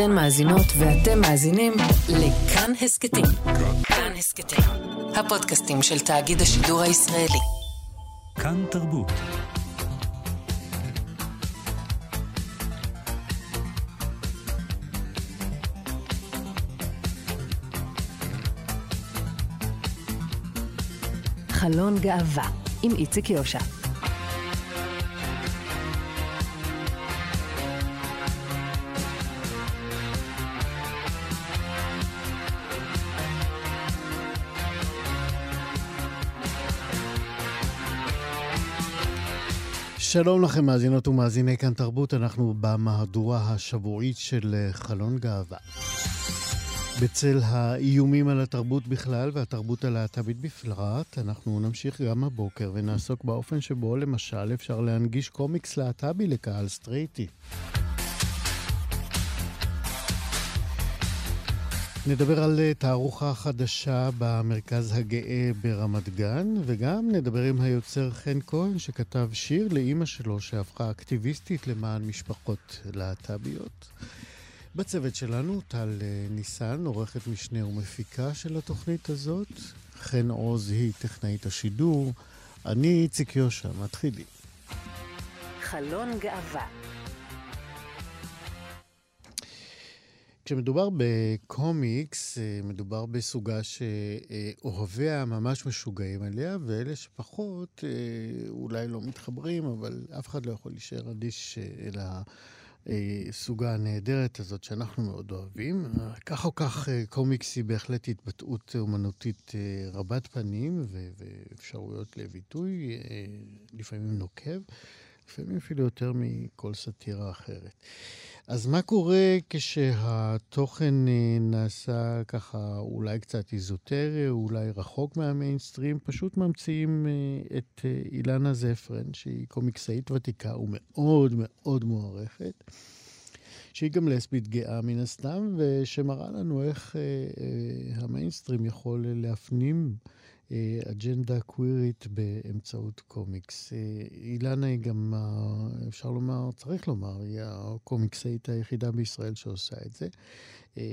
אתן מאזינות ואתם מאזינים לכאן הסכתים. כאן הסכתים, הפודקאסטים של תאגיד השידור הישראלי. כאן תרבות. חלון גאווה, עם איציק יושע. שלום לכם, מאזינות ומאזיני כאן תרבות, אנחנו במהדורה השבועית של אה, חלון גאווה. בצל האיומים על התרבות בכלל והתרבות הלהט"בית בפרט, אנחנו נמשיך גם הבוקר ונעסוק באופן שבו למשל אפשר להנגיש קומיקס להט"בי לקהל סטרייטי. נדבר על אה, תערוכה חדשה במרכז הגאה ברמת גן, וגם נדבר עם היוצר חן כהן, שכתב שיר לאימא שלו שהפכה אקטיביסטית למען משפחות להט"ביות. בצוות שלנו טל אה, ניסן, עורכת משנה ומפיקה של התוכנית הזאת, חן עוז היא טכנאית השידור, אני איציק יושע, מתחילים. חלון גאווה כשמדובר בקומיקס, אה, מדובר בסוגה שאוהביה ממש משוגעים עליה, ואלה שפחות אה, אולי לא מתחברים, אבל אף אחד לא יכול להישאר אדיש אה, אל הסוגה הנהדרת הזאת שאנחנו מאוד אוהבים. כך או כך, קומיקס היא בהחלט התבטאות אומנותית רבת פנים ואפשרויות לביטוי, לפעמים נוקב, לפעמים אפילו יותר מכל סאטירה אחרת. אז מה קורה כשהתוכן אה, נעשה ככה אולי קצת איזוטרי, אולי רחוק מהמיינסטרים? פשוט ממציאים אה, את אה, אילנה זפרן, שהיא קומיקסאית ותיקה ומאוד מאוד מוערכת, שהיא גם לסבית גאה מן הסתם, ושמראה לנו איך המיינסטרים יכול להפנים אג'נדה קווירית באמצעות קומיקס. אה, אילנה היא גם, אפשר לומר, צריך לומר, היא הקומיקסאית היחידה בישראל שעושה את זה. אה,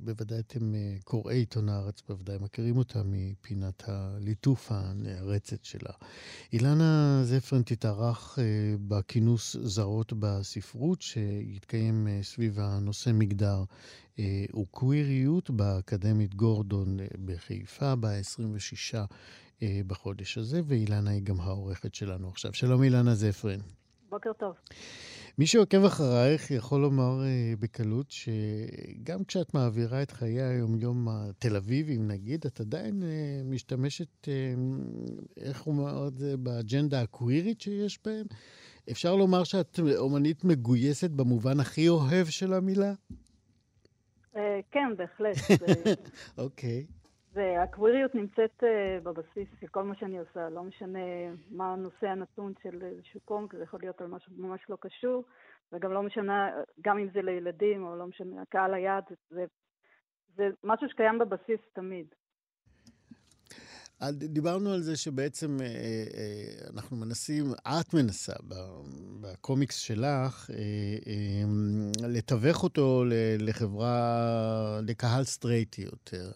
בוודאי אתם קוראי עיתון הארץ, בוודאי מכירים אותה מפינת הליטוף הנערצת שלה. אילנה זפרן תתארח בכינוס זרות בספרות, שיתקיים סביב הנושא מגדר אה, וקוויריות באקדמית גורדון אה, בחיפה ב-26 אה, בחודש הזה, ואילנה היא גם העורכת שלנו עכשיו. שלום אילנה זפרין. בוקר טוב. מי שעוקב אחרייך יכול לומר uh, בקלות שגם כשאת מעבירה את חיי היומיום התל אביבים, נגיד, את עדיין uh, משתמשת, uh, איך הוא אומר את זה, באג'נדה הקווירית שיש בהם. אפשר לומר שאת אומנית מגויסת במובן הכי אוהב של המילה? אה, כן, בהחלט. אוקיי. והקוויריות נמצאת אה, בבסיס של כל מה שאני עושה, לא משנה מה הנושא הנתון של איזשהו קומק, זה יכול להיות על משהו ממש לא קשור, וגם לא משנה, גם אם זה לילדים, או לא משנה, הקהל היעד, זה, זה משהו שקיים בבסיס תמיד. דיברנו על זה שבעצם אה, אה, אנחנו מנסים, את מנסה בקומיקס שלך, אה, לתווך אותו לחברה, לקהל סטרייטי יותר.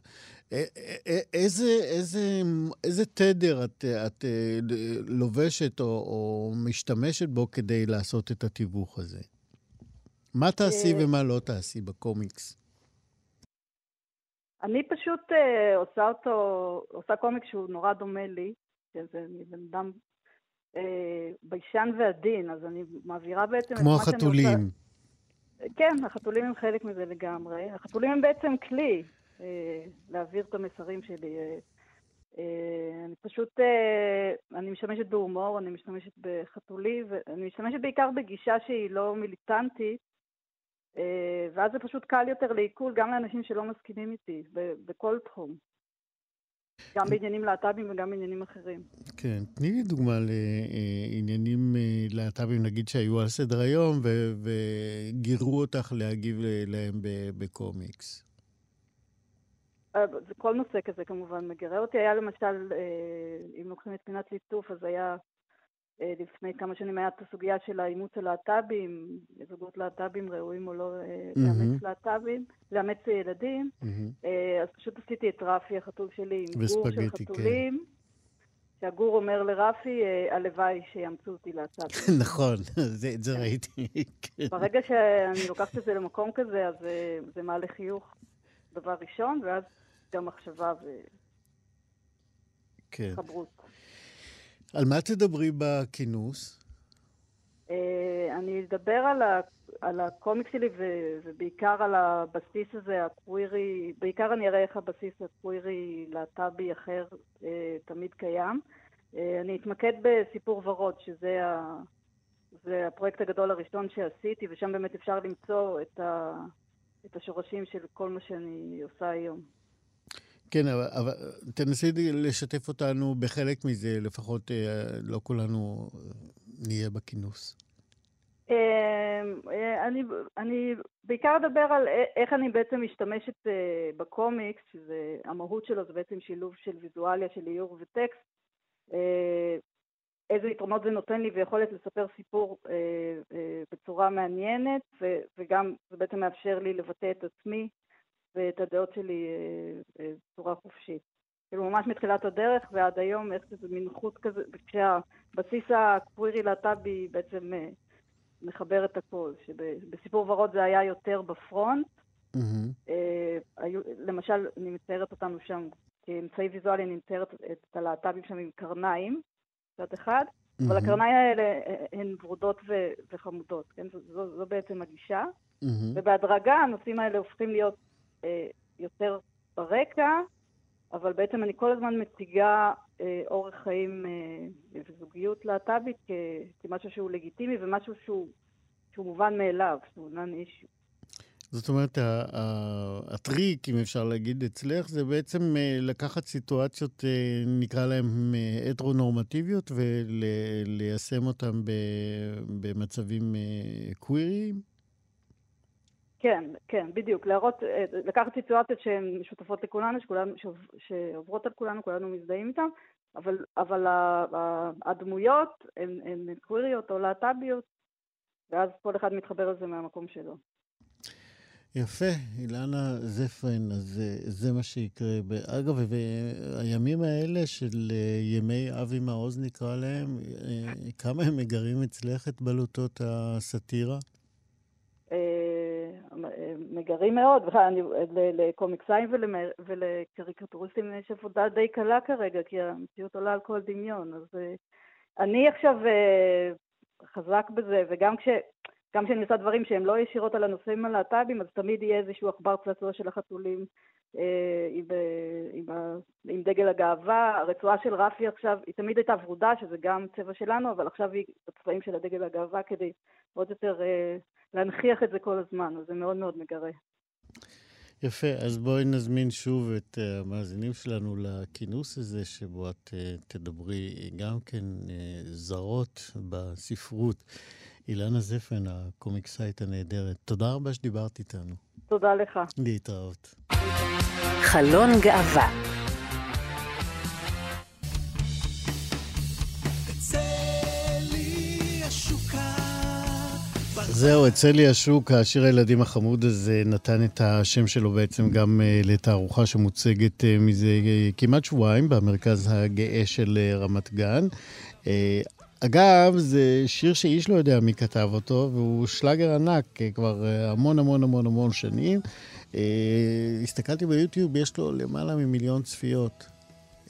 איזה, איזה, איזה תדר את, את לובשת או, או משתמשת בו כדי לעשות את התיווך הזה? מה תעשי ומה לא תעשי בקומיקס? אני פשוט uh, עושה אותו, עושה קומיק שהוא נורא דומה לי, שזה מבן אדם uh, ביישן ועדין, אז אני מעבירה בעצם כמו החתולים. עושה... כן, החתולים הם חלק מזה לגמרי. החתולים הם בעצם כלי uh, להעביר את המסרים שלי. Uh, uh, אני פשוט, uh, אני משתמשת בהומור, אני משתמשת בחתולי, ואני משתמשת בעיקר בגישה שהיא לא מיליטנטית, אה, ואז זה פשוט קל יותר לעיכול גם לאנשים שלא מסכימים איתי, בכל תחום. גם בעניינים להט"בים וגם בעניינים אחרים. כן, תני לי דוגמה לעניינים אה, להט"בים, נגיד, שהיו על סדר היום וגירו אותך להגיב להם בקומיקס. אה, זה כל נושא כזה כמובן מגרה אותי. היה למשל, אם לוקחים את פינת ליטוף, אז היה אה, לפני כמה שנים היה את הסוגיה של האימוץ הלהט"בים, זוגות להט"בים ראויים או לא mm-hmm. לאמץ להט"בים, לאמץ ילדים. Mm-hmm. אז פשוט עשיתי את רפי החתול שלי עם גור של כן. חתולים. כן. שהגור אומר לרפי, הלוואי שיאמצו אותי להט"בים. נכון, זה, זה ראיתי. כן. ברגע שאני לוקחת את זה למקום כזה, אז זה מעלה חיוך דבר ראשון, ואז גם מחשבה וחברות. על מה תדברי בכינוס? אה, אני אדבר על, ה, על הקומיק שלי ו, ובעיקר על הבסיס הזה, הקווירי, בעיקר אני אראה איך הבסיס הקווירי להט"בי אחר אה, תמיד קיים. אה, אני אתמקד בסיפור ורוד, שזה ה, הפרויקט הגדול הראשון שעשיתי, ושם באמת אפשר למצוא את, ה, את השורשים של כל מה שאני עושה היום. כן, אבל, אבל תנסי לשתף אותנו בחלק מזה, לפחות אה, לא כולנו אה, נהיה בכינוס. אה, אני, אני בעיקר אדבר על איך אני בעצם משתמשת בקומיקס, שזה, המהות שלו זה בעצם שילוב של ויזואליה, של איור וטקסט, איזה יתרונות זה נותן לי ויכולת לספר סיפור בצורה מעניינת, וגם זה בעצם מאפשר לי לבטא את עצמי ואת הדעות שלי אה, אה, בצורה חופשית. כאילו ממש מתחילת הדרך ועד היום, איך זה מין חוט כזה, כשהבסיס הקווירי להט"בי בעצם אה, מחבר את הכל, שבסיפור ורוד זה היה יותר בפרונט. Mm-hmm. היו, למשל, אני מציירת אותנו שם כאמצעי ויזואלי, אני מציירת את הלהט"בים שם עם קרניים, מצד אחד, mm-hmm. אבל הקרניים האלה הן ורודות ו- וחמודות, כן? זו, זו, זו בעצם הגישה. Mm-hmm. ובהדרגה הנושאים האלה הופכים להיות יותר ברקע, אבל בעצם אני כל הזמן מציגה אה, אורח חיים אה, וזוגיות להט"בית כמשהו שהוא לגיטימי ומשהו שהוא, שהוא מובן מאליו, שהוא נן אישו. זאת אומרת, הטריק, אם אפשר להגיד אצלך, זה בעצם לקחת סיטואציות, נקרא להן הטרונורמטיביות, וליישם אותן במצבים קוויריים? כן, כן, בדיוק. להראות, אה, לקחת סיטואציות שהן משותפות לכולנו, שכולנו, שעוברות על כולנו, כולנו מזדהים איתן, אבל, אבל הדמויות הן, הן קוויריות או להט"ביות, ואז כל אחד מתחבר לזה מהמקום שלו. יפה, אילנה זפרין, אז אה, זה מה שיקרה. אגב, והימים האלה של אה, ימי אבי מעוז נקרא להם, כמה הם מגרים אצלך את בלוטות הסאטירה? מגרים מאוד, לקומיקסאים ולקריקטוריסטים יש עבודה די קלה כרגע, כי המציאות עולה על כל דמיון. אז אה, אני עכשיו אה, חזק בזה, וגם כש... גם כשאני עושה דברים שהם לא ישירות על הנושאים הלהט"בים, אז תמיד יהיה איזשהו עכבר צעצוע של החתולים אה, עם, עם, עם דגל הגאווה. הרצועה של רפי עכשיו, היא תמיד הייתה ורודה, שזה גם צבע שלנו, אבל עכשיו היא בצבעים של הדגל הגאווה כדי עוד יותר אה, להנכיח את זה כל הזמן, אז זה מאוד מאוד מגרה. יפה, אז בואי נזמין שוב את uh, המאזינים שלנו לכינוס הזה, שבו את uh, תדברי גם כן זרות בספרות. אילנה זפן, הקומיקסאית הנהדרת, תודה רבה שדיברת איתנו. תודה לך. להתראות. חלון גאווה זהו, אצלי השוק, השיר הילדים החמוד הזה נתן את השם שלו בעצם גם uh, לתערוכה שמוצגת uh, מזה uh, כמעט שבועיים במרכז הגאה של רמת גן. אגב, זה שיר שאיש לא יודע מי כתב אותו, והוא שלאגר ענק uh, כבר uh, המון המון המון המון שנים. Uh, הסתכלתי ביוטיוב, יש לו למעלה ממיליון צפיות.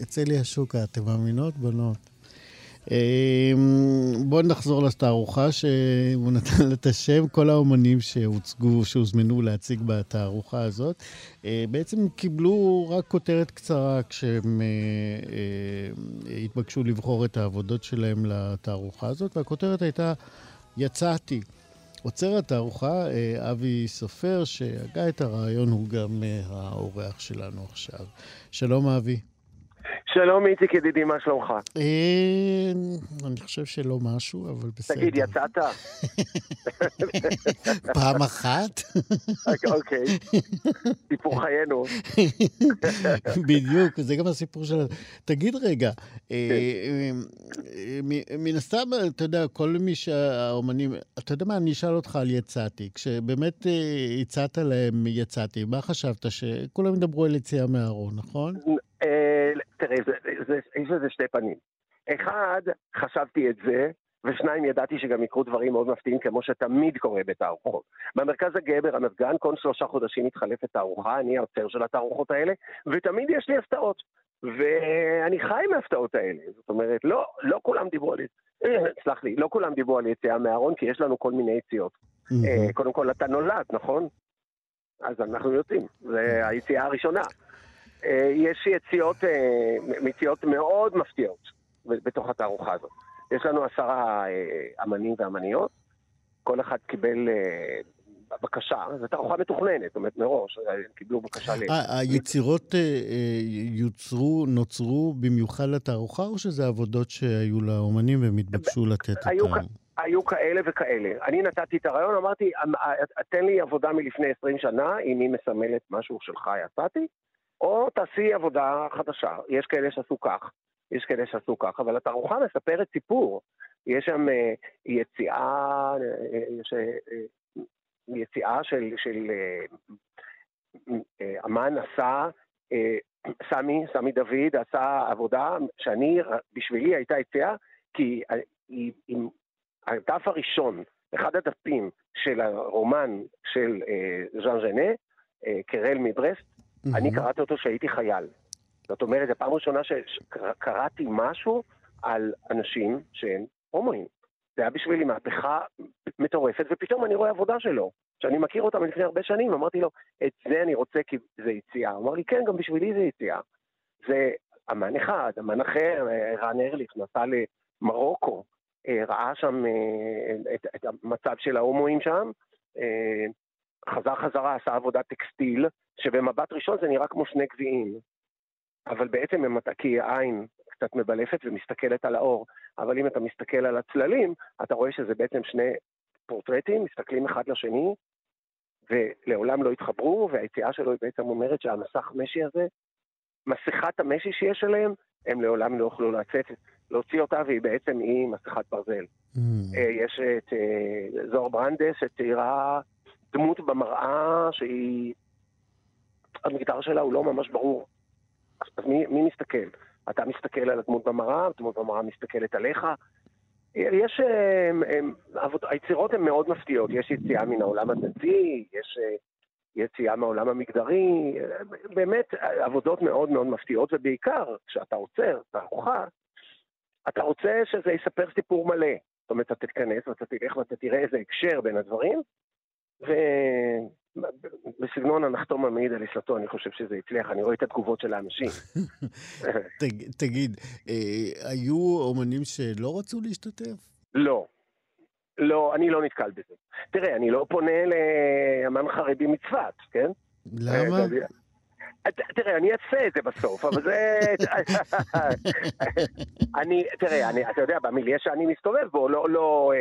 אצלי השוקה, אתם מאמינות, בנות? אמ, בואו נחזור לתערוכה שהוא נתן לה את השם. כל האומנים שהוצגו, שהוזמנו להציג בתערוכה הזאת, אה, בעצם קיבלו רק כותרת קצרה כשהם אה, אה, התבקשו לבחור את העבודות שלהם לתערוכה הזאת, והכותרת הייתה יצאתי. עוצר התערוכה, אבי סופר, שהגה את הרעיון, הוא גם האורח שלנו עכשיו. שלום, אבי. שלום איציק ידידי, מה שלומך? אה, אני חושב שלא משהו, אבל בסדר. תגיד, יצאת? פעם אחת? אוקיי, סיפור חיינו. בדיוק, זה גם הסיפור של... תגיד רגע, כן. אה, מן הסתם, אתה יודע, כל מי שהאומנים... אתה יודע מה, אני אשאל אותך על יצאתי. כשבאמת אה, הצעת להם יצאתי, מה חשבת? שכולם ידברו על יציאה מהארון, נכון? אה, תראה, יש לזה שתי פנים. אחד, חשבתי את זה, ושניים, ידעתי שגם יקרו דברים מאוד מפתיעים, כמו שתמיד קורה בתערוכות. במרכז הגאה ברמת גן, כל שלושה חודשים מתחלפת תערוכה, אני האוצר של התערוכות האלה, ותמיד יש לי הפתעות. ואני חי מההפתעות האלה. זאת אומרת, לא, לא כולם דיברו על... סלח לי, לא כולם דיברו על יציאה מהארון, כי יש לנו כל מיני יציאות. אה, קודם כל, אתה נולד, נכון? אז אנחנו יוצאים, זה היציאה הראשונה. אה, יש יציאות, אה, מציאות מאוד מפתיעות בתוך התערוכה הזאת. יש לנו עשרה אה, אמנים ואמניות, כל אחד קיבל בקשה, זו תערוכה מתוכננת, זאת אומרת מראש, קיבלו בקשה ל... היצירות יוצרו, נוצרו במיוחד לתערוכה, או שזה עבודות שהיו לאומנים והם התבקשו לתת אותם? היו כאלה וכאלה. אני נתתי את הרעיון, אמרתי, "אמ, תן לי עבודה מלפני 20 שנה, אם היא מסמלת משהו שלך יצאתי, או תעשי עבודה חדשה. יש כאלה שעשו כך, יש כאלה שעשו כך, אבל התערוכה מספרת סיפור. יש שם אה, יציאה, אה, יש אה, אה, יציאה של, של אמן עשה, סמי, סמי דוד עשה עבודה שאני, בשבילי הייתה יציאה, כי היא, הדף הראשון, אחד הדפים של הרומן של ז'אן ז'נה, קרל מברסט, אני קראתי אותו כשהייתי חייל. זאת אומרת, זו פעם ראשונה שקראתי משהו על אנשים שהם הומואים. זה היה בשבילי מהפכה מטורפת, ופתאום אני רואה עבודה שלו, שאני מכיר אותה מלפני הרבה שנים, אמרתי לו, את זה אני רוצה כי זה יציאה. הוא אמר לי, כן, גם בשבילי זה יציאה. זה אמן אחד, אמן אחר, רן ארליך נסע למרוקו, אה, ראה שם אה, את, את המצב של ההומואים שם, אה, חזר חזרה, עשה עבודת טקסטיל, שבמבט ראשון זה נראה כמו שני גביעים. אבל בעצם הם, כי העין קצת מבלפת ומסתכלת על האור, אבל אם אתה מסתכל על הצללים, אתה רואה שזה בעצם שני פורטרטים, מסתכלים אחד לשני, ולעולם לא התחברו, והיציאה שלו היא בעצם אומרת שהמסך משי הזה, מסכת המשי שיש עליהם, הם לעולם לא יוכלו לצאת, להוציא אותה, והיא בעצם היא מסכת ברזל. Mm. אה, יש את אה, זוהר ברנדס, שתיארה דמות במראה שהיא... המגדר שלה הוא לא ממש ברור. אז מי, מי מסתכל? אתה מסתכל על הדמות במראה, הדמות במראה מסתכלת עליך. יש... אה, הם, עבוד, היצירות הן מאוד מפתיעות. יש יציאה מן העולם הדתי, יש אה, יציאה מהעולם המגדרי, באמת עבודות מאוד מאוד מפתיעות, ובעיקר, כשאתה עוצר תערוכה, אתה רוצה שזה יספר סיפור מלא. זאת אומרת, אתה תתכנס ואתה תלך ואתה תראה איזה הקשר בין הדברים, ובסגנון הנחתום המעיד על עיסתו, אני חושב שזה הצליח, אני רואה את התגובות של האנשים. תג- תגיד, אה, היו אומנים שלא רצו להשתתף? לא. לא, אני לא נתקל בזה. תראה, אני לא פונה לאמן חרדי מצפת, כן? למה? יודע. ת- תראה, אני אעשה את זה בסוף, אבל זה... אני, תראה, אני, אתה יודע, במיליה שאני מסתובב בו, לא, לא...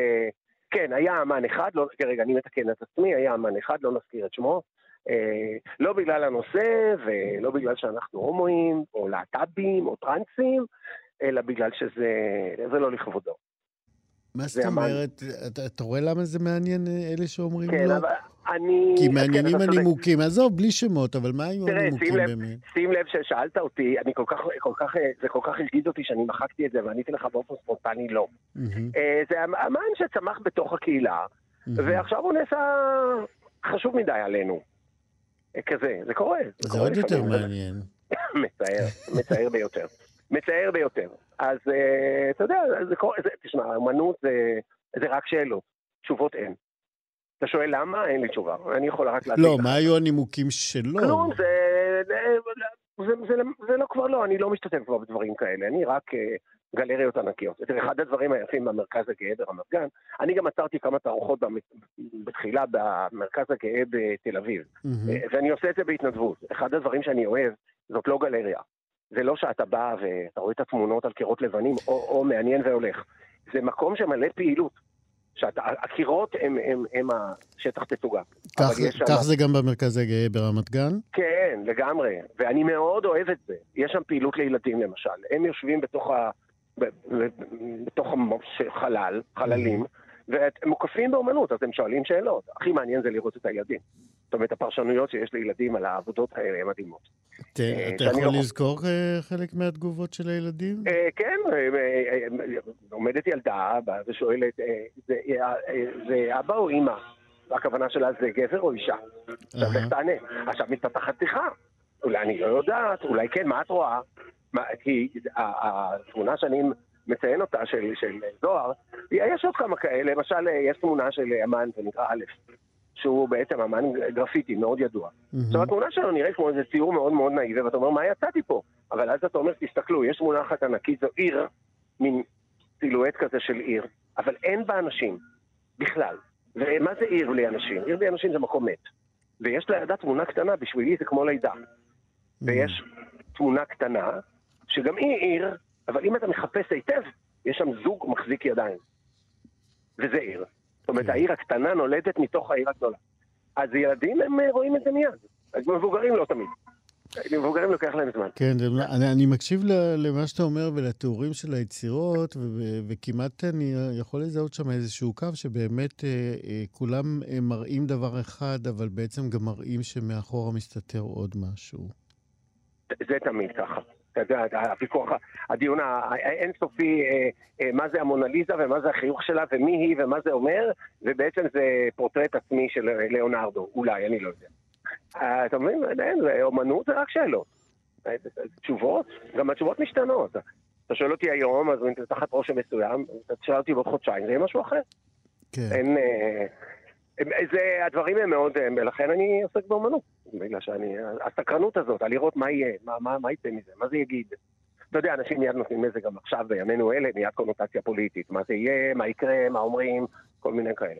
כן, היה אמן אחד, לא, רגע, אני מתקן את עצמי, היה אמן אחד, לא נזכיר את שמו. אה, לא בגלל הנושא, ולא בגלל שאנחנו הומואים, או להט"בים, או טרנסים, אלא בגלל שזה זה לא לכבודו. מה זה זאת. אומרת? אתה- אתה רואה למה זה מעניין, אה, אלה שאומרים כן, לא? אבל אני... כי כן, מעניינים צודק. הנימוקים. עזוב, בלי שמות, אבל מה היו תראה, הנימוקים שים לב, באמת? שים לב ששאלת אותי, אני כל כך, כל כך, אה, זה כל כך הרגיז אותי שאני מחקתי את זה ועניתי לך באופן ספונטני לא. אה, זה אמן שצמח בתוך הקהילה, מהמם. ועכשיו הוא נעשה חשוב מדי עלינו. כזה, זה קורה. זה קורה עוד יותר לפעמים, זה מעניין. מצער, מצער ביותר. מצער ביותר. אז אה, אתה יודע, זה זה- תשמע, האמנות זה, זה רק שאלות, תשובות אין. אתה שואל למה? אין לי תשובה. אני יכול רק להגיד לא. מה היו הנימוקים שלו? כלום, זה, זה, זה, זה, זה לא כבר לא, אני לא משתתף כבר בדברים כאלה, אני רק אה, גלריות ענקיות. תראה, אחד הדברים היפים במרכז הגאה ברמת גן, אני גם עצרתי כמה תערוכות בתחילה במרכז הגאה בתל אביב. אה, ואני עושה את זה בהתנדבות. אחד הדברים שאני אוהב, זאת לא גלריה. זה לא שאתה בא ואתה רואה את התמונות על קירות לבנים, או, או מעניין והולך. זה מקום שמלא פעילות. שהקירות הם, הם, הם השטח תצוגה. כך, כך זה גם במרכז הגאה ברמת גן? כן, לגמרי. ואני מאוד אוהב את זה. יש שם פעילות לילדים למשל. הם יושבים בתוך, ה, בתוך החלל, חללים, והם מוקפים באומנות, אז הם שואלים שאלות. הכי מעניין זה לראות את הילדים. זאת אומרת, הפרשנויות שיש לילדים על העבודות האלה הן מדהימות. אה, אתה יכול לא- לזכור אה, חלק מהתגובות של הילדים? אה, כן, עומדת ילדה ושואלת, זה אבא או אימא? הכוונה שלה זה גבר או אישה? עכשיו לך תענה. עכשיו מתפתחת שיחה. אולי אני לא יודעת, אולי כן, מה את רואה? כי התמונה שאני מציין אותה, של זוהר, יש עוד כמה כאלה, למשל, יש תמונה של אמן, זה נקרא א', שהוא בעצם אמן גרפיטי מאוד ידוע. עכשיו, התמונה שלו נראית כמו איזה ציור מאוד מאוד נאיבי, ואתה אומר, מה יצאתי פה? אבל אז אתה אומר, תסתכלו, יש תמונה אחת ענקית, זו עיר, מין סילואט כזה של עיר, אבל אין בה אנשים, בכלל. ומה זה עיר בלי אנשים? עיר בלי אנשים זה מקום מת. ויש לידה תמונה קטנה, בשבילי זה כמו לידה. ויש תמונה קטנה, שגם היא עיר, אבל אם אתה מחפש היטב, יש שם זוג מחזיק ידיים. וזה עיר. זאת אומרת, כן. העיר הקטנה נולדת מתוך העיר הגדולה. אז ילדים, הם אה, רואים את זה מיד. מבוגרים לא תמיד. מבוגרים לוקח להם זמן. כן, אני, אני מקשיב למה שאתה אומר ולתיאורים של היצירות, ו, וכמעט אני יכול לזהות שם איזשהו קו שבאמת אה, אה, כולם אה, מראים דבר אחד, אבל בעצם גם מראים שמאחורה מסתתר עוד משהו. זה תמיד ככה. אתה יודע, הוויכוח, הדיון האינסופי, אה, אה, מה זה המונליזה ומה זה החיוך שלה ומי היא ומה זה אומר, ובעצם זה פורטרט עצמי של ליאונרדו, אולי, אני לא יודע. אה, אתה מבין? אין, אומנות זה רק שאלות. תשובות, גם התשובות משתנות. אתה שואל אותי היום, אז אני תחת רושם מסוים, אתה תשאל אותי בעוד חודשיים, זה יהיה משהו אחר. כן. אין... זה, הדברים הם מאוד, לכן אני עוסק באומנות. בגלל שאני, הסקרנות הזאת, על לראות מה יהיה, מה, מה, מה יצא מזה, מה זה יגיד. אתה יודע, אנשים מיד נותנים לזה גם עכשיו, בימינו אלה, מיד קונוטציה פוליטית. מה זה יהיה, מה יקרה, מה אומרים, כל מיני כאלה.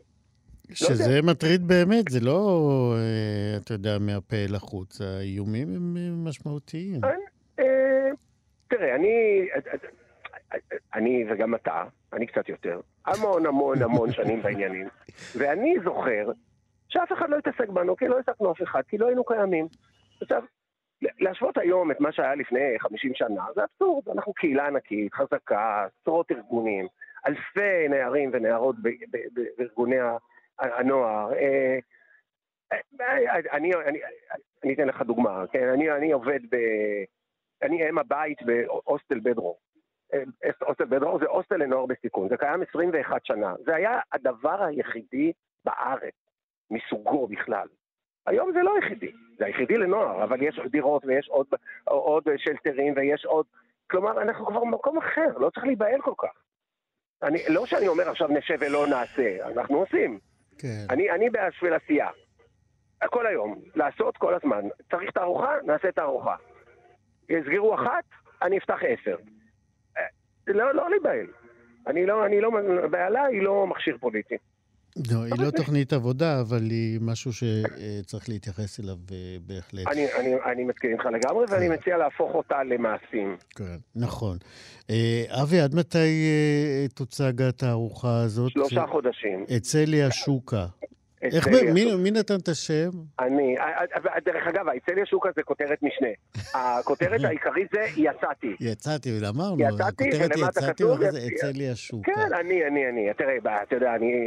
שזה לא מטריד באמת, זה לא, אה, אתה יודע, מהפה לחוץ. האיומים הם משמעותיים. אה, תראה, אני, אני וגם אתה, אני קצת יותר, המון המון המון שנים בעניינים, ואני זוכר שאף אחד לא יתעסק בנו, כי לא העסקנו אף אחד, כי לא היינו קיימים. עכשיו, להשוות היום את מה שהיה לפני 50 שנה, זה אבסורד. אנחנו קהילה ענקית, חזקה, עשרות ארגונים, אלפי נערים ונערות בארגוני הנוער. אה, אה, אני, אני, אני אתן לך דוגמה, כן? אני, אני עובד ב... אני אם הבית בהוסטל בדרור. בדרור זה הוסטל לנוער בסיכון, זה קיים 21 שנה. זה היה הדבר היחידי בארץ מסוגו בכלל. היום זה לא היחידי, זה היחידי לנוער, אבל יש דירות ויש עוד, עוד שלטרים ויש עוד... כלומר, אנחנו כבר במקום אחר, לא צריך להיבהל כל כך. אני, לא שאני אומר עכשיו נשב ולא נעשה, אנחנו עושים. כן. אני, אני בשביל עשייה. כל היום, לעשות כל הזמן. צריך תערוכה, נעשה תערוכה. יסגרו אחת, אני אפתח עשר. לא, לא להיבהל. אני לא, אני לא, בהלה היא לא מכשיר פוליטי. לא, היא לא תוכנית עבודה, אבל היא משהו שצריך להתייחס אליו אה, בהחלט. אני, אני, אני מסכים איתך לגמרי, ואני כן. מציע להפוך אותה למעשים. כן, נכון. אה, אבי, עד מתי אה, תוצג התערוכה הזאת? שלושה חודשים. אצל ישוקה. איך, מי, מי נתן את השם? אני, דרך אגב, אצל ישוקה זה כותרת משנה. הכותרת העיקרית זה יצאתי. יצאתי, אמרנו, יצאתי, ולמטה כתוב, אצל ישוקה. כן, אני, אני, אני. תראה, אתה יודע, אני...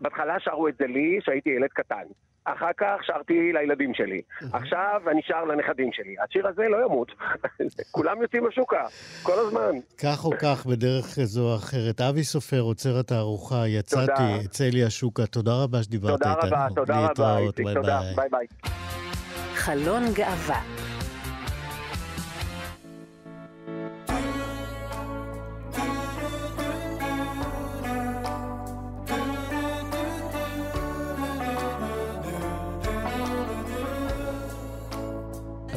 בהתחלה שרו את זה לי, שהייתי ילד קטן. אחר כך שרתי לילדים שלי. עכשיו אני שר לנכדים שלי. השיר הזה לא ימות. כולם יוצאים לשוקה, כל הזמן. כך או כך, בדרך זו או אחרת. אבי סופר, עוצר התערוכה, יצאתי, אצא לי השוקה. תודה רבה שדיברת איתנו. תודה רבה, תודה רבה, איציק, תודה. ביי ביי. חלון גאווה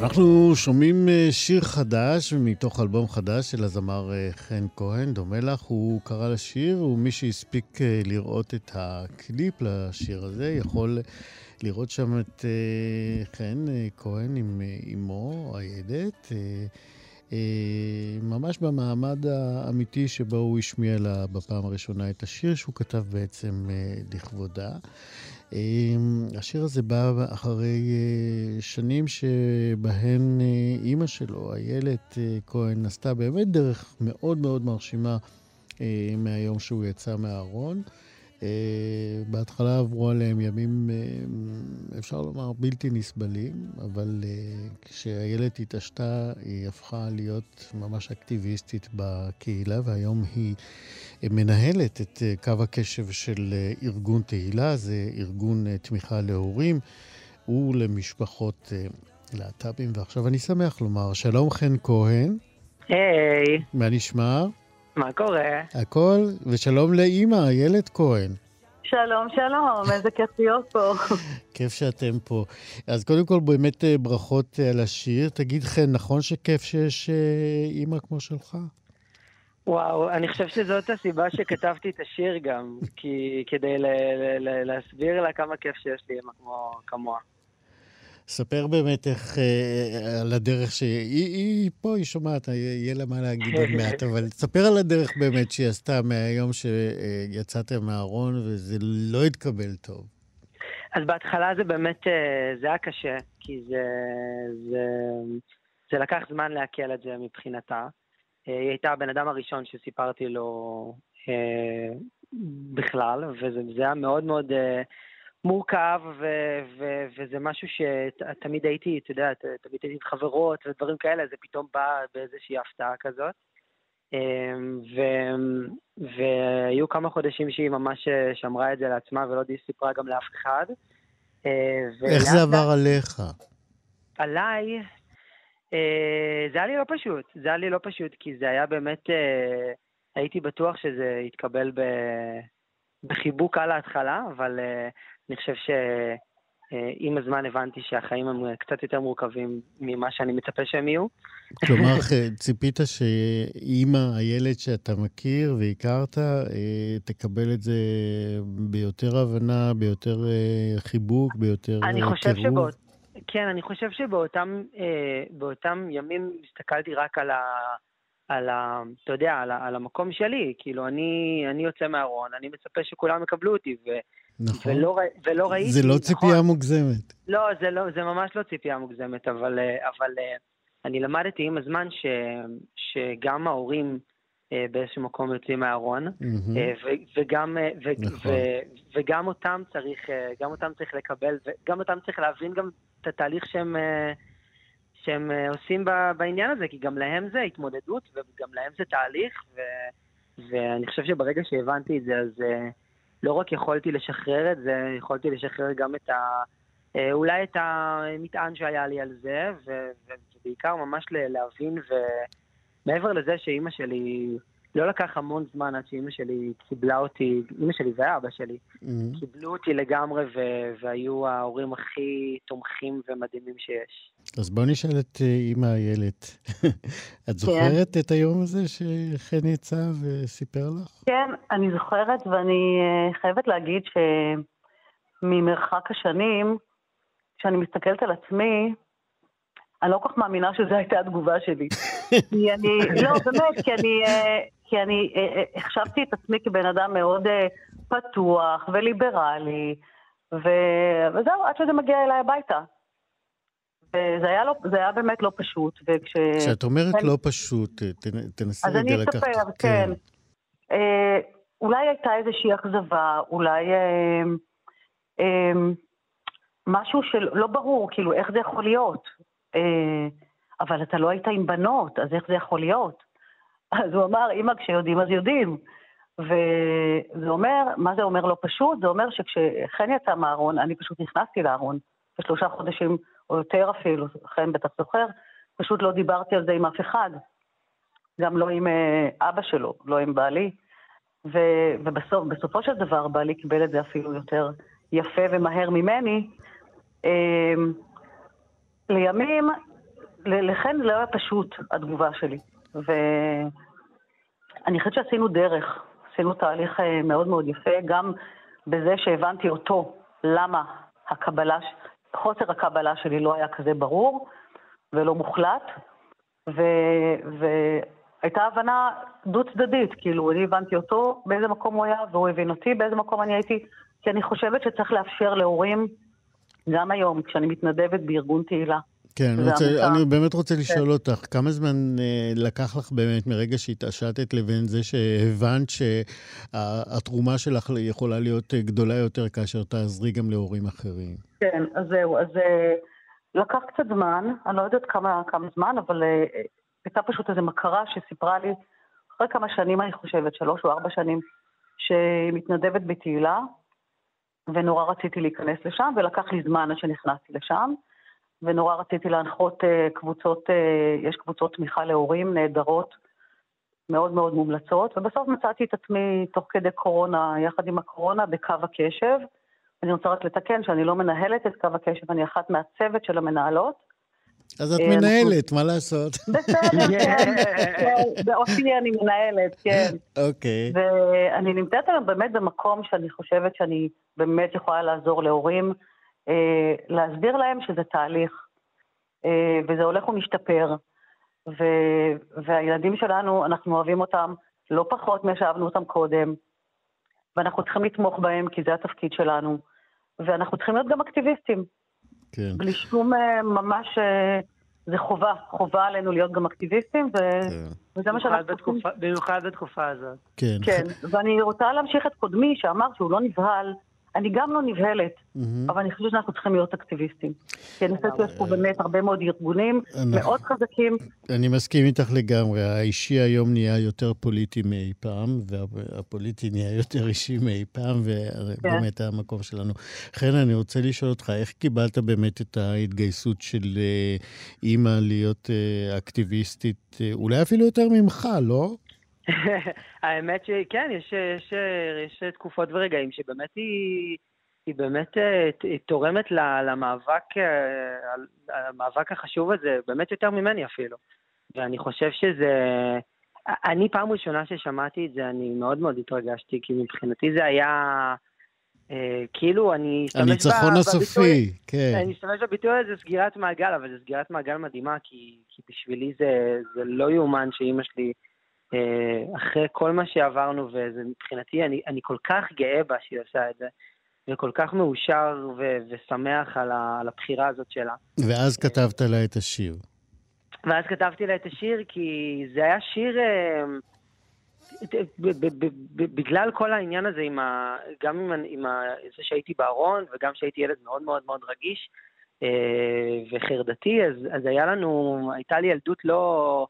אנחנו שומעים אה, שיר חדש מתוך אלבום חדש של הזמר אה, חן כהן, דומה לך. הוא קרא לשיר, ומי שהספיק אה, לראות את הקליפ לשיר הזה יכול לראות שם את חן כהן עם אמו, איילת. ממש במעמד האמיתי שבו הוא השמיע לה בפעם הראשונה את השיר שהוא כתב בעצם לכבודה. השיר הזה בא אחרי שנים שבהן אימא שלו, איילת כהן, עשתה באמת דרך מאוד מאוד מרשימה מהיום שהוא יצא מהארון. Uh, בהתחלה עברו עליהם ימים, uh, אפשר לומר, בלתי נסבלים, אבל uh, כשהילד התעשתה, היא הפכה להיות ממש אקטיביסטית בקהילה, והיום היא מנהלת את קו הקשב של ארגון תהילה, זה ארגון תמיכה להורים ולמשפחות להט"בים. ועכשיו אני שמח לומר, שלום חן כהן. היי. Hey. מה נשמע? מה קורה? הכל, ושלום לאימא, איילת כהן. שלום, שלום, איזה כיף להיות פה. כיף שאתם פה. אז קודם כל, באמת אה, ברכות אה, על השיר. תגיד, חן, נכון שכיף שיש אה, אימא כמו שלך? וואו, אני חושב שזאת הסיבה שכתבתי את השיר גם, כי כדי ל- ל- ל- להסביר לה כמה כיף שיש לי אימא כמו, כמוה. ספר באמת איך, אה, על הדרך שהיא היא פה, היא שומעת, יהיה לה מה להגיד עוד מעט, אבל ספר על הדרך באמת שהיא עשתה מהיום שיצאתם מהארון וזה לא התקבל טוב. אז בהתחלה זה באמת, אה, זה היה קשה, כי זה, זה, זה לקח זמן לעכל את זה מבחינתה. אה, היא הייתה הבן אדם הראשון שסיפרתי לו אה, בכלל, וזה היה מאוד מאוד... אה, מורכב, ו- ו- וזה משהו שתמיד הייתי, אתה יודע, תמיד הייתי עם חברות ודברים כאלה, זה פתאום בא באיזושהי הפתעה כזאת. אמ, ו- והיו כמה חודשים שהיא ממש שמרה את זה לעצמה ולא סיפרה גם לאף אחד. אה, איך זה עבר עליך? עליי, אה, זה היה לי לא פשוט. זה היה לי לא פשוט, כי זה היה באמת, אה, הייתי בטוח שזה יתקבל בחיבוק על ההתחלה, אבל אני חושב שעם הזמן הבנתי שהחיים הם קצת יותר מורכבים ממה שאני מצפה שהם יהיו. כלומר, ציפית שאימא, הילד שאתה מכיר והכרת, אה, תקבל את זה ביותר הבנה, ביותר אה, חיבוק, ביותר אני חושב שבאות... כן, אני חושב שבאותם באותם ימים הסתכלתי רק על ה... על ה... אתה יודע, על, ה, על המקום שלי. כאילו, אני, אני יוצא מהארון, אני מצפה שכולם יקבלו אותי, ו, נכון. ולא, ולא ראיתי... זה לא ציפייה נכון. מוגזמת. לא, זה, לא, זה ממש לא ציפייה מוגזמת, אבל, אבל אני למדתי עם הזמן ש, שגם ההורים באיזשהו מקום יוצאים מהארון, mm-hmm. וגם, ו, נכון. ו, וגם אותם צריך, גם אותם צריך לקבל, וגם אותם צריך להבין גם את התהליך שהם... שהם עושים בעניין הזה, כי גם להם זה התמודדות וגם להם זה תהליך, ו, ואני חושב שברגע שהבנתי את זה, אז לא רק יכולתי לשחרר את זה, יכולתי לשחרר גם את ה... אולי את המטען שהיה לי על זה, ובעיקר ממש להבין, ומעבר לזה שאימא שלי לא לקח המון זמן עד שאימא שלי קיבלה אותי, אימא שלי ואבא שלי, mm-hmm. קיבלו אותי לגמרי ו- והיו ההורים הכי תומכים ומדהימים שיש. אז בוא נשאל את אימא איילת. את זוכרת כן. את היום הזה שחן יצא וסיפר לך? כן, אני זוכרת, ואני חייבת להגיד שממרחק השנים, כשאני מסתכלת על עצמי, אני לא כל כך מאמינה שזו הייתה התגובה שלי. כי אני, לא, באמת, כי אני, כי אני החשבתי את עצמי כבן אדם מאוד פתוח וליברלי, ו... וזהו, עד שזה מגיע אליי הביתה. וזה היה, לא, זה היה באמת לא פשוט. וכש... כשאת אומרת אני... לא פשוט, תנסי רגע לקחת... אז אני אספר, כן. כן. אה, אולי הייתה איזושהי אכזבה, אולי אה, אה, משהו שלא ברור, כאילו, איך זה יכול להיות. אה, אבל אתה לא היית עם בנות, אז איך זה יכול להיות? אז הוא אמר, אמא, כשיודעים אז יודעים. וזה אומר, מה זה אומר לא פשוט? זה אומר שכשחן יצא מהארון, אני פשוט נכנסתי לארון. בשלושה חודשים, או יותר אפילו, חן בטח זוכר, פשוט לא דיברתי על זה עם אף אחד. גם לא עם אבא שלו, לא עם בעלי. ו, ובסופו של דבר, בעלי קיבל את זה אפילו יותר יפה ומהר ממני. לימים, לכן זה לא היה פשוט, התגובה שלי. ואני חושבת שעשינו דרך, עשינו תהליך מאוד מאוד יפה, גם בזה שהבנתי אותו, למה הקבלה, חוסר הקבלה שלי לא היה כזה ברור ולא מוחלט, והייתה הבנה דו-צדדית, כאילו, אני הבנתי אותו באיזה מקום הוא היה, והוא הבין אותי באיזה מקום אני הייתי, כי אני חושבת שצריך לאפשר להורים, גם היום, כשאני מתנדבת בארגון תהילה, כן, אני, רוצה, אני באמת רוצה כן. לשאול אותך, כמה זמן אה, לקח לך באמת מרגע שהתעשתת לבין זה שהבנת שהתרומה שלך יכולה להיות גדולה יותר כאשר תעזרי גם להורים אחרים? כן, אז זהו, אז אה, לקח קצת זמן, אני לא יודעת כמה, כמה זמן, אבל אה, הייתה פשוט איזו מכרה שסיפרה לי, אחרי כמה שנים אני חושבת, שלוש או ארבע שנים, שמתנדבת בתהילה, ונורא רציתי להיכנס לשם, ולקח לי זמן עד שנכנסתי לשם. ונורא רציתי להנחות אה, קבוצות, אה, יש קבוצות תמיכה להורים נהדרות, מאוד מאוד מומלצות, ובסוף מצאתי את עצמי תוך כדי קורונה, יחד עם הקורונה, בקו הקשב. אני רוצה רק לתקן שאני לא מנהלת את קו הקשב, אני אחת מהצוות של המנהלות. אז את אה, מנהלת, מה לעשות? בסדר, כן, כן, באופי אני מנהלת, כן. אוקיי. ואני נמצאת היום באמת במקום שאני חושבת שאני באמת יכולה לעזור להורים. אה, להסביר להם שזה תהליך, אה, וזה הולך ומשתפר, ו, והילדים שלנו, אנחנו אוהבים אותם לא פחות משאהבנו אותם קודם, ואנחנו צריכים לתמוך בהם כי זה התפקיד שלנו, ואנחנו צריכים להיות גם אקטיביסטים. כן. בלי שום אה, ממש... זה חובה, חובה עלינו להיות גם אקטיביסטים, ו... כן. וזה מה שאנחנו צריכים. במיוחד בתקופה הזאת. כן. כן, ואני רוצה להמשיך את קודמי שאמר שהוא לא נבהל אני גם לא נבהלת, mm-hmm. אבל אני חושבת שאנחנו צריכים להיות אקטיביסטים. כי אני חושבת שיש פה באמת הרבה מאוד ארגונים מאוד חזקים. אני מסכים איתך לגמרי. האישי היום נהיה יותר פוליטי מאי פעם, והפוליטי נהיה יותר אישי מאי פעם, ובאמת כן. המקום שלנו. חן, אני רוצה לשאול אותך, איך קיבלת באמת את ההתגייסות של אה, אימא להיות אה, אקטיביסטית, אה, אולי אפילו יותר ממך, לא? האמת שכן, יש, יש, יש תקופות ורגעים שבאמת היא, היא באמת אה, היא תורמת למאבק, אה, המאבק החשוב הזה, באמת יותר ממני אפילו. ואני חושב שזה... אני פעם ראשונה ששמעתי את זה, אני מאוד מאוד התרגשתי, כי מבחינתי זה היה... אה, כאילו, אני אשתמש הניצחון הסופי, כן. אני אשתמש בביטוי הזה, סגירת מעגל, אבל זו סגירת מעגל מדהימה, כי, כי בשבילי זה, זה לא יאומן שאימא שלי... אה, אחרי כל מה שעברנו, ומבחינתי, אני, אני כל כך גאה בה שהיא עושה את זה, וכל כך מאושר ו- ושמח על, ה- על הבחירה הזאת שלה. ואז כתבת לה את השיר. ואז כתבתי לה את השיר, כי זה היה שיר... אה, בגלל כל העניין הזה, עם ה, גם עם, עם ה, זה שהייתי בארון וגם שהייתי ילד מאוד מאוד מאוד רגיש אה, וחרדתי, אז, אז היה לנו, הייתה לי ילדות לא,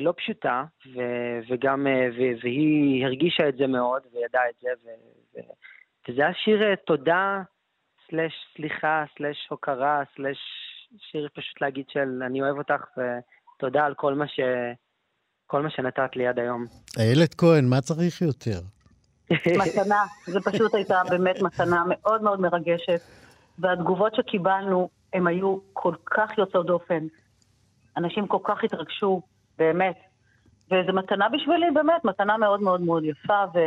לא פשוטה, ו- וגם, אה, ו- והיא הרגישה את זה מאוד, וידעה את זה, ו- ו- וזה היה שיר אה, תודה, סלש סליחה, סלש הוקרה, סלש שיר פשוט להגיד של אני אוהב אותך, ותודה על כל מה, ש... כל מה שנתת לי עד היום. איילת כהן, מה צריך יותר? מתנה, זו פשוט הייתה באמת מתנה מאוד מאוד מרגשת, והתגובות שקיבלנו, הן היו כל כך יוצאות דופן. אנשים כל כך התרגשו, באמת. וזו מתנה בשבילי, באמת, מתנה מאוד מאוד מאוד יפה, ו...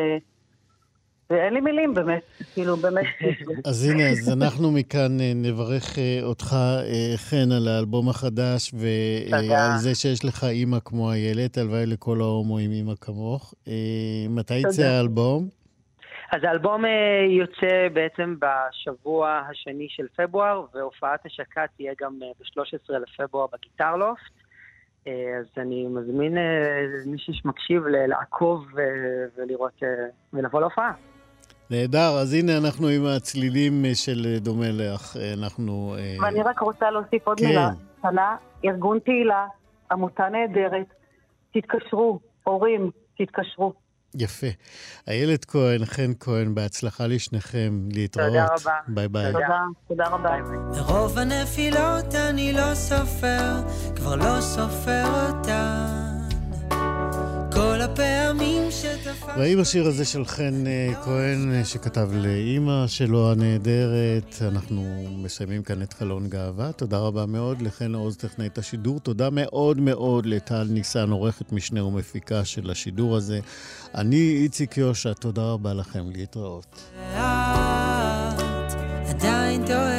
ואין לי מילים באמת, כאילו באמת. אז הנה, אז אנחנו מכאן אה, נברך אה, אותך, אה, חן, על האלבום החדש, ועל זה שיש לך אימא כמו איילת, הלוואי לכל ההומואים אימא כמוך. מתי יצא האלבום? אז האלבום יוצא בעצם בשבוע השני של פברואר, והופעת השקה תהיה גם ב-13 לפברואר בגיטרלופט. אה, אז אני מזמין אה, מי שמקשיב לעקוב אה, ולראות ולבוא להופעה. נהדר, אז הנה אנחנו עם הצלילים של דומה לך, אנחנו... ואני רק רוצה להוסיף עוד כן. מילה קטנה, ארגון תהילה, עמותה נהדרת, תתקשרו, הורים, תתקשרו. יפה. איילת כהן, חן כהן, בהצלחה לשניכם, להתראות. תודה רבה. ביי ביי. תודה, תודה רבה. מרוב הנפילות אני לא סופר, כבר לא סופר אותן. הפעמים שתפסת... הזה של חן אה, כהן, אה, שכתב לאימא שלו הנהדרת, אנחנו מסיימים כאן את חלון גאווה. תודה רבה מאוד לחן עוז, טכנאית השידור. תודה מאוד מאוד לטל ניסן, עורכת משנה ומפיקה של השידור הזה. אני איציק יושע, תודה רבה לכם, להתראות. עדיין טועה